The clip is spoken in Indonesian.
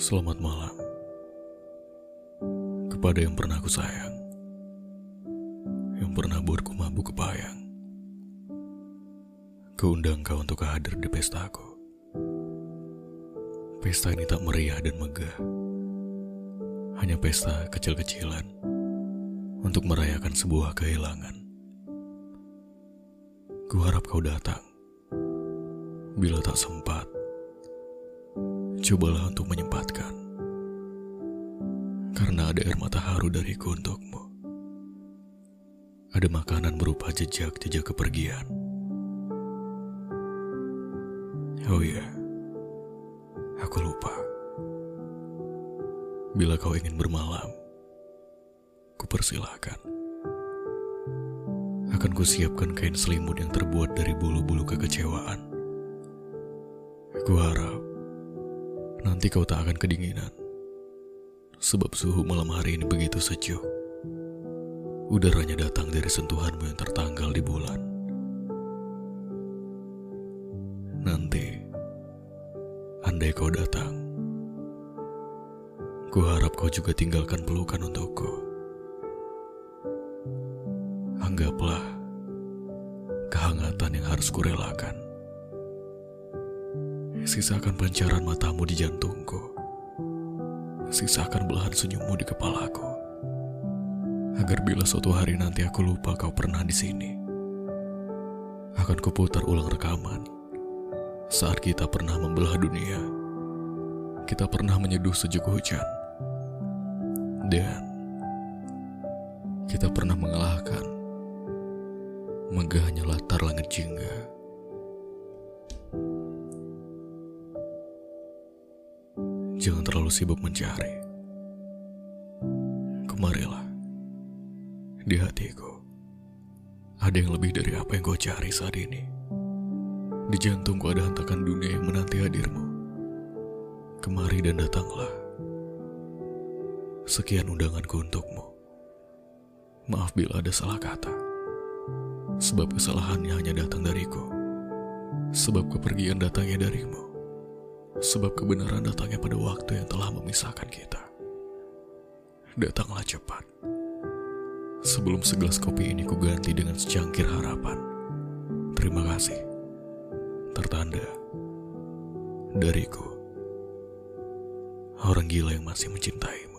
Selamat malam kepada yang pernah aku sayang, yang pernah buatku mabuk kepayang. Kuundang kau untuk hadir di pestaku. Pesta ini tak meriah dan megah, hanya pesta kecil-kecilan untuk merayakan sebuah kehilangan. Ku harap kau datang. Bila tak sempat, cobalah untuk menyempatkan. Karena ada air mata haru dariku untukmu. Ada makanan berupa jejak-jejak kepergian. Oh iya, aku lupa. Bila kau ingin bermalam, kupersilahkan. Akan kusiapkan kain selimut yang terbuat dari bulu-bulu kekecewaan. Ku harap nanti kau tak akan kedinginan. Sebab suhu malam hari ini begitu sejuk. Udaranya datang dari sentuhanmu yang tertanggal di bulan. Nanti, andai kau datang, ku harap kau juga tinggalkan pelukan untukku. Anggaplah kehangatan yang harus kurelakan. Sisakan pancaran matamu di jantungku. Sisakan belahan senyummu di kepalaku. Agar bila suatu hari nanti aku lupa kau pernah di sini, akan kuputar ulang rekaman saat kita pernah membelah dunia. Kita pernah menyeduh sejuk hujan. Dan kita pernah mengalahkan megahnya latar langit jingga. Jangan terlalu sibuk mencari. Kemarilah. Di hatiku, ada yang lebih dari apa yang kau cari saat ini. Di jantungku ada hentakan dunia yang menanti hadirmu. Kemari dan datanglah. Sekian undanganku untukmu. Maaf bila ada salah kata. Sebab kesalahannya hanya datang dariku. Sebab kepergian datangnya darimu. Sebab kebenaran datangnya pada waktu yang telah memisahkan kita. Datanglah cepat. Sebelum segelas kopi ini kuganti dengan secangkir harapan. Terima kasih. Tertanda. Dariku. Orang gila yang masih mencintaimu.